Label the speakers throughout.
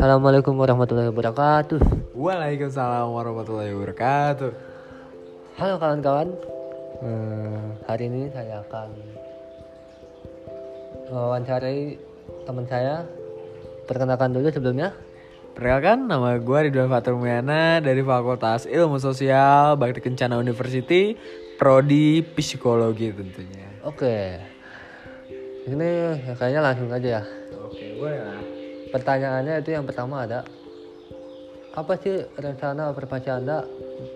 Speaker 1: Assalamualaikum warahmatullahi wabarakatuh.
Speaker 2: Waalaikumsalam warahmatullahi wabarakatuh.
Speaker 1: Halo kawan-kawan. Hmm, hari ini saya akan mewawancarai teman saya. Perkenalkan dulu sebelumnya.
Speaker 2: Perkenalkan, nama gue Ridwan Fatur Muyana dari Fakultas Ilmu Sosial Bakti Kencana University, Prodi Psikologi tentunya.
Speaker 1: Oke. Ini kayaknya langsung aja ya.
Speaker 2: Oke, boleh lah.
Speaker 1: Pertanyaannya itu yang pertama ada apa sih rencana operasi Anda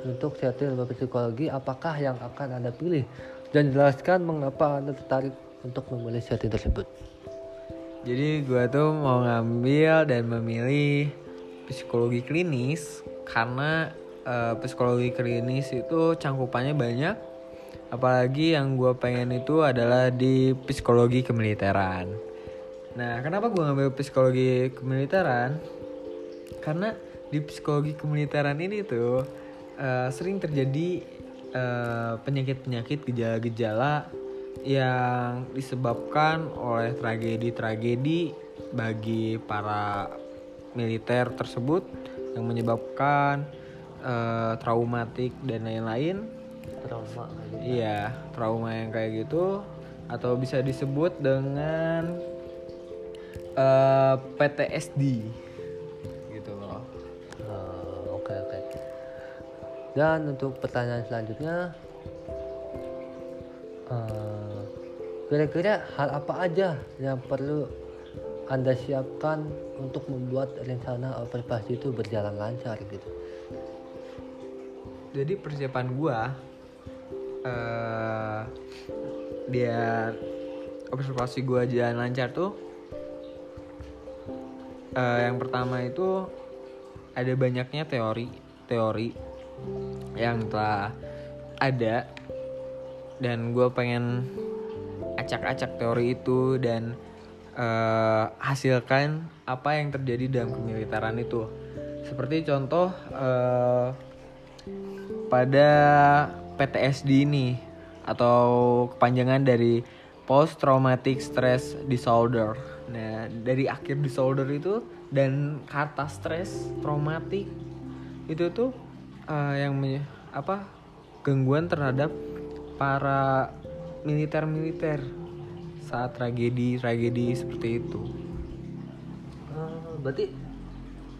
Speaker 1: untuk setting psikologi? Apakah yang akan Anda pilih? Dan jelaskan mengapa Anda tertarik untuk memilih setting tersebut.
Speaker 2: Jadi gue tuh mau ngambil dan memilih psikologi klinis karena eh, psikologi klinis itu cangkupannya banyak. Apalagi yang gue pengen itu adalah di psikologi kemiliteran. Nah, kenapa gue ngambil psikologi kemiliteran? Karena di psikologi kemiliteran ini tuh eh, sering terjadi eh, penyakit-penyakit gejala-gejala yang disebabkan oleh tragedi-tragedi bagi para militer tersebut yang menyebabkan eh, traumatik dan lain-lain.
Speaker 1: Trauma kayak gitu.
Speaker 2: Iya, trauma yang kayak gitu atau bisa disebut dengan eh, PTSD gitu loh.
Speaker 1: Oh, Oke oke. Dan untuk pertanyaan selanjutnya, eh, kira-kira hal apa aja yang perlu anda siapkan untuk membuat rencana operasi itu berjalan lancar gitu?
Speaker 2: Jadi persiapan gua eh biar observasi gua jalan lancar tuh eh, yang pertama itu ada banyaknya teori teori yang telah ada dan gue pengen acak-acak teori itu dan eh, hasilkan apa yang terjadi dalam kemiliteran itu. Seperti contoh eh, pada PTSD ini atau kepanjangan dari post traumatic stress disorder. Nah, dari akhir disorder itu dan kata stress traumatik itu tuh eh, yang apa gangguan terhadap para militer-militer saat tragedi-tragedi seperti itu.
Speaker 1: Eh, berarti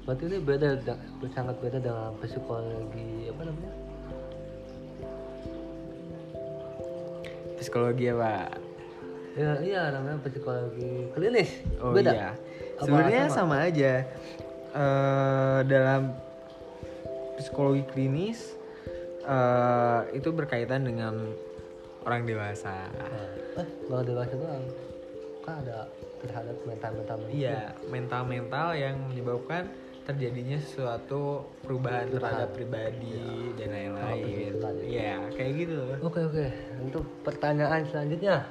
Speaker 1: berarti ini beda da- sangat beda dengan psikologi apa namanya?
Speaker 2: Psikologi ya, Pak.
Speaker 1: Ya, iya namanya psikologi klinis.
Speaker 2: Oh
Speaker 1: beda.
Speaker 2: iya. Sebenarnya
Speaker 1: sama?
Speaker 2: sama? aja. Eh dalam psikologi klinis eh itu berkaitan dengan orang dewasa.
Speaker 1: Nah, eh, kalau dewasa doang kan ada terhadap mental-mental
Speaker 2: Iya, mental-mental yang menyebabkan terjadinya suatu perubahan terhadap pribadi dan lain-lain. Iya, kayak gitu.
Speaker 1: Oke oke. Untuk pertanyaan selanjutnya,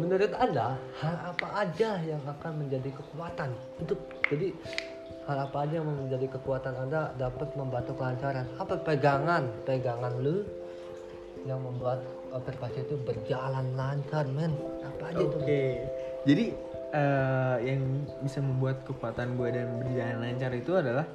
Speaker 1: menurut anda hal apa aja yang akan menjadi kekuatan untuk jadi hal apa aja yang menjadi kekuatan anda dapat membantu kelancaran? Apa pegangan pegangan lu yang membuat operasi itu berjalan lancar, men? Apa aja
Speaker 2: Oke.
Speaker 1: itu?
Speaker 2: Jadi eh, yang bisa membuat kekuatan gue dan berjalan lancar itu adalah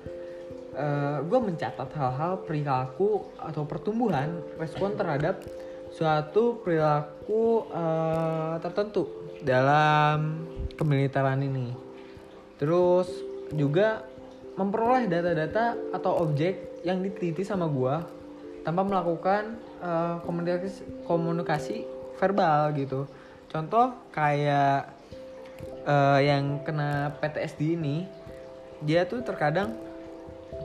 Speaker 2: gue mencatat hal-hal perilaku atau pertumbuhan respon terhadap suatu perilaku eh, tertentu dalam kemiliteran ini. Terus juga memperoleh data-data atau objek yang diteliti sama gua tanpa melakukan eh, komunikasi komunikasi verbal gitu. Contoh kayak eh, yang kena PTSD ini, dia tuh terkadang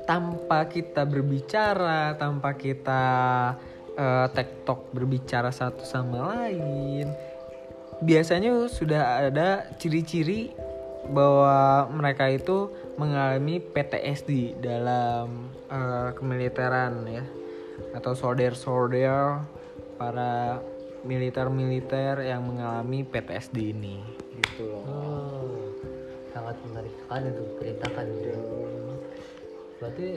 Speaker 2: tanpa kita berbicara, tanpa kita eh, tektok berbicara satu sama lain, biasanya sudah ada ciri-ciri bahwa mereka itu mengalami PTSD dalam eh, kemiliteran ya atau soldier-soldier para militer-militer yang mengalami PTSD ini gitu loh.
Speaker 1: Oh, sangat menarik sekali tuh ceritakan gitu. Berarti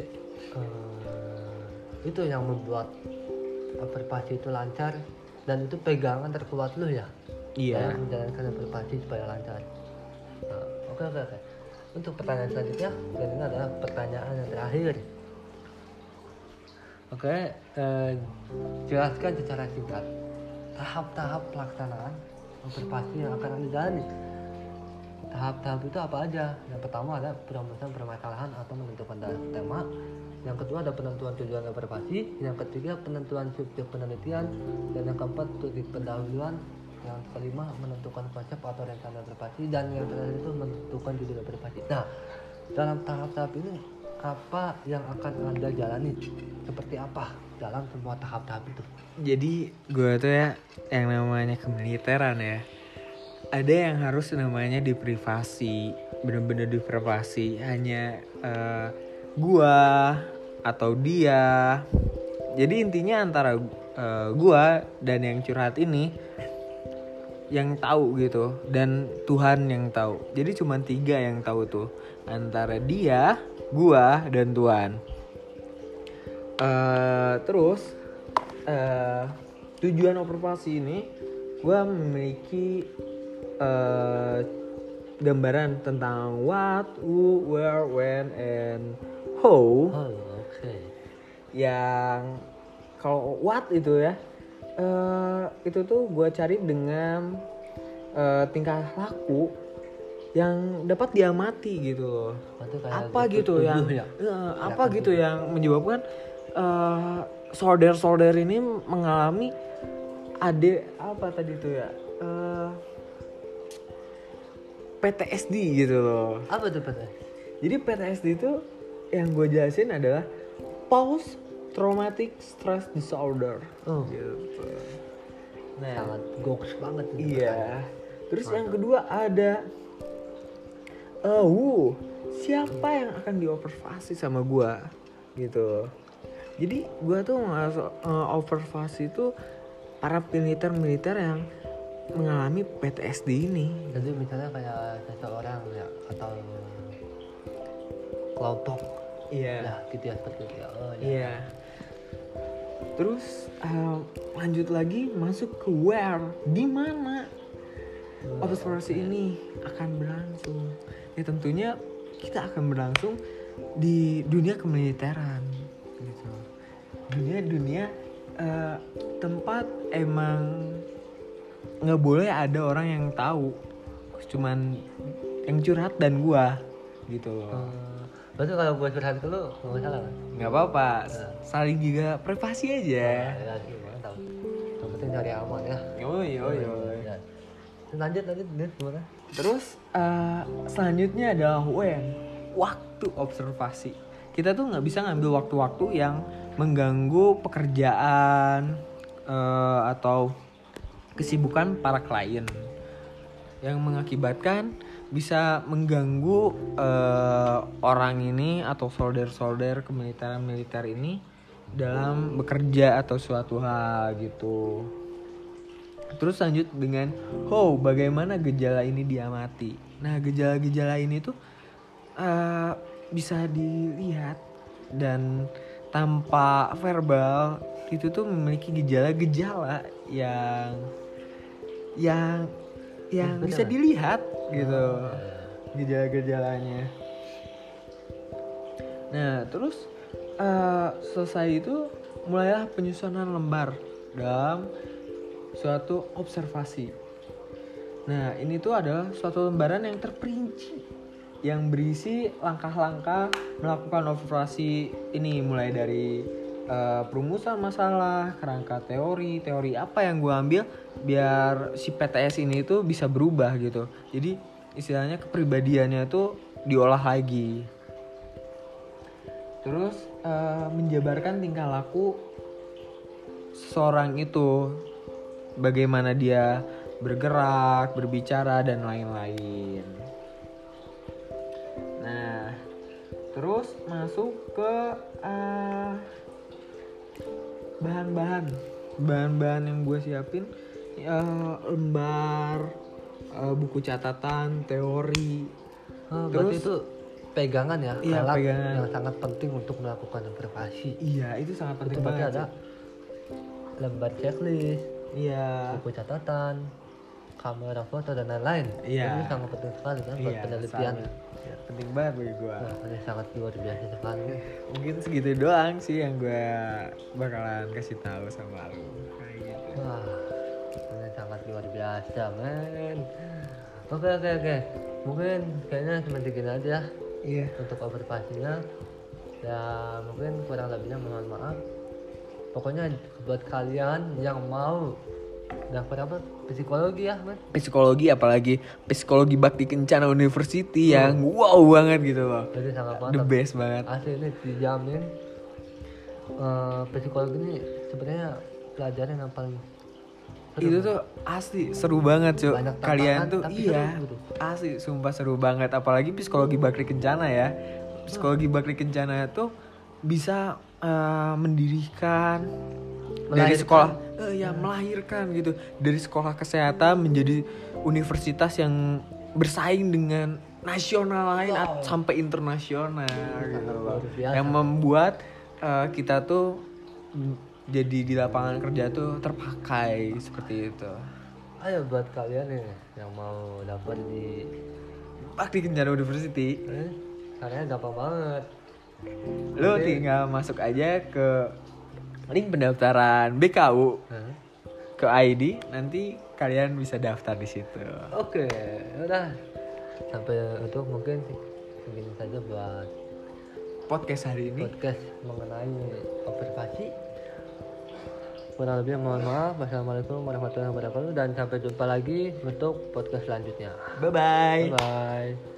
Speaker 1: eh, itu yang membuat operasi itu lancar dan itu pegangan terkuat lu ya?
Speaker 2: Iya.
Speaker 1: dalam menjalankan observasi supaya lancar. Nah, oke oke oke. Untuk pertanyaan selanjutnya, dan ini adalah pertanyaan yang terakhir. Oke, eh, jelaskan secara singkat tahap-tahap pelaksanaan observasi yang akan anda jalani. Tahap-tahap itu apa aja? Yang pertama ada perumusan permasalahan atau menentukan tema. Yang kedua ada penentuan tujuan observasi. Yang ketiga penentuan subjek penelitian. Dan yang keempat studi pendahuluan. Yang kelima menentukan konsep atau rencana observasi. Dan yang terakhir itu menentukan judul observasi. Nah, dalam tahap-tahap ini apa yang akan anda jalani? Seperti apa dalam semua tahap-tahap itu?
Speaker 2: Jadi gue tuh ya yang namanya kemiliteran ya ada yang harus namanya diprivasi bener-bener diprivasi hanya eh, gua atau dia jadi intinya antara eh, gua dan yang curhat ini yang tahu gitu dan Tuhan yang tahu. Jadi cuma tiga yang tahu tuh antara dia gua dan Tuhan. Eh, terus eh, tujuan observasi ini gua memiliki eh, gambaran tentang what, who, where, when, and how.
Speaker 1: Oh, oke.
Speaker 2: yang kalau what itu ya eh itu tuh gue cari dengan eh, tingkah laku yang dapat diamati gitu loh apa gitu yang
Speaker 1: ya?
Speaker 2: eh, apa gitu yang menyebabkan eh solder-solder ini mengalami ade apa tadi tuh ya PTSD gitu loh
Speaker 1: Apa tuh Pak?
Speaker 2: jadi PTSD itu yang gue jelasin adalah post traumatic stress disorder.
Speaker 1: Oh.
Speaker 2: Gitu. Nah,
Speaker 1: Sangat goks banget ini.
Speaker 2: iya. Terus yang kedua ada oh, siapa yang akan diobservasi sama gue gitu. Jadi gue tuh ngasih observasi itu para militer-militer yang mengalami PTSD ini.
Speaker 1: Jadi misalnya kayak seseorang ya atau kelompok
Speaker 2: Iya.
Speaker 1: ya gitu ya seperti itu ya. Oh, ya.
Speaker 2: Iya. Terus eh, lanjut lagi masuk ke where, di mana observasi ini akan berlangsung. Ya tentunya kita akan berlangsung di dunia kemiliteran gitu. Dunia dunia eh, tempat emang nggak boleh ada orang yang tahu, cuman yang curhat dan gua gitu loh.
Speaker 1: Hmm, berarti kalau gue curhat ke lu nggak masalah kan?
Speaker 2: nggak apa-apa saling juga privasi aja
Speaker 1: Ya, sih, mantap. Yang penting cari aman ya.
Speaker 2: yoi yoi yoi
Speaker 1: Ya. Lanjut lanjut lanjut gimana?
Speaker 2: terus eh, selanjutnya adalah when waktu observasi kita tuh nggak bisa ngambil waktu-waktu yang mengganggu pekerjaan eh, atau kesibukan para klien yang mengakibatkan bisa mengganggu eh, orang ini atau solder-solder kemiliteran militer ini dalam bekerja atau suatu hal gitu. Terus lanjut dengan oh bagaimana gejala ini diamati. Nah gejala-gejala ini tuh eh, bisa dilihat dan tanpa verbal itu tuh memiliki gejala-gejala yang yang yang bisa dilihat gitu gejala-gejalanya. Nah terus eh, selesai itu mulailah penyusunan lembar dalam suatu observasi. Nah ini tuh adalah suatu lembaran yang terperinci yang berisi langkah-langkah melakukan observasi ini mulai dari eh, perumusan masalah, kerangka teori, teori apa yang gue ambil biar si PTS ini tuh bisa berubah gitu. Jadi istilahnya kepribadiannya tuh diolah lagi. Terus eh, menjabarkan tingkah laku seseorang itu, bagaimana dia bergerak, berbicara dan lain-lain. Nah, terus masuk ke eh, bahan-bahan, bahan-bahan yang gue siapin, eh, lembar, eh, buku catatan, teori.
Speaker 1: Oh,
Speaker 2: Terus-
Speaker 1: itu pegangan ya,
Speaker 2: Iya,
Speaker 1: alat
Speaker 2: pegangan.
Speaker 1: yang sangat penting untuk melakukan observasi.
Speaker 2: Iya, itu sangat
Speaker 1: Itu
Speaker 2: penting
Speaker 1: berarti
Speaker 2: banget.
Speaker 1: ada lembar checklist,
Speaker 2: Iya,
Speaker 1: buku catatan, kamera foto dan lain-lain.
Speaker 2: Iya.
Speaker 1: ini sangat penting sekali kan buat
Speaker 2: Iya,
Speaker 1: penelitian.
Speaker 2: Ya, penting banget bagi gue
Speaker 1: Wah, ini sangat luar biasa sekali.
Speaker 2: Mungkin segitu doang sih yang gue bakalan kasih tahu sama lu. Kayak gitu.
Speaker 1: Wah ini sangat luar biasa men. Oke oke oke. Mungkin kayaknya cuma segini aja
Speaker 2: iya.
Speaker 1: Untuk observasinya. Ya mungkin kurang lebihnya mohon maaf. Pokoknya buat kalian yang mau daftar apa? Psikologi ya men
Speaker 2: psikologi apalagi psikologi bakti kencana university yang wow banget gitu loh
Speaker 1: jadi sangat
Speaker 2: the
Speaker 1: mantap
Speaker 2: best banget.
Speaker 1: Asli ini dijamin eh, psikologi ini sebenarnya pelajaran yang paling seru,
Speaker 2: itu tuh asli seru banget cuy kalian tuh
Speaker 1: tapi
Speaker 2: iya
Speaker 1: seru gitu.
Speaker 2: asli sumpah seru banget. Apalagi psikologi bakti kencana ya. Psikologi bakti kencana itu bisa eh, mendirikan dari
Speaker 1: Melahirkan.
Speaker 2: sekolah eh, ya melahirkan gitu. Dari sekolah kesehatan menjadi universitas yang bersaing dengan nasional lain at- sampai internasional gitu. loh yang membuat eh, kita tuh jadi di lapangan kerja tuh terpakai seperti itu.
Speaker 1: Ayo buat kalian nih yang mau daftar di
Speaker 2: Bakti Kencana University.
Speaker 1: Eh, caranya gampang banget.
Speaker 2: Lo tinggal masuk aja ke link pendaftaran BKU
Speaker 1: Hah?
Speaker 2: ke ID nanti kalian bisa daftar di situ
Speaker 1: Oke, udah sampai itu mungkin segini saja buat
Speaker 2: podcast hari ini
Speaker 1: podcast mengenai observasi. Kurang lebih mohon maaf. Wassalamualaikum warahmatullahi wabarakatuh dan sampai jumpa lagi untuk podcast selanjutnya.
Speaker 2: bye bye
Speaker 1: Bye bye.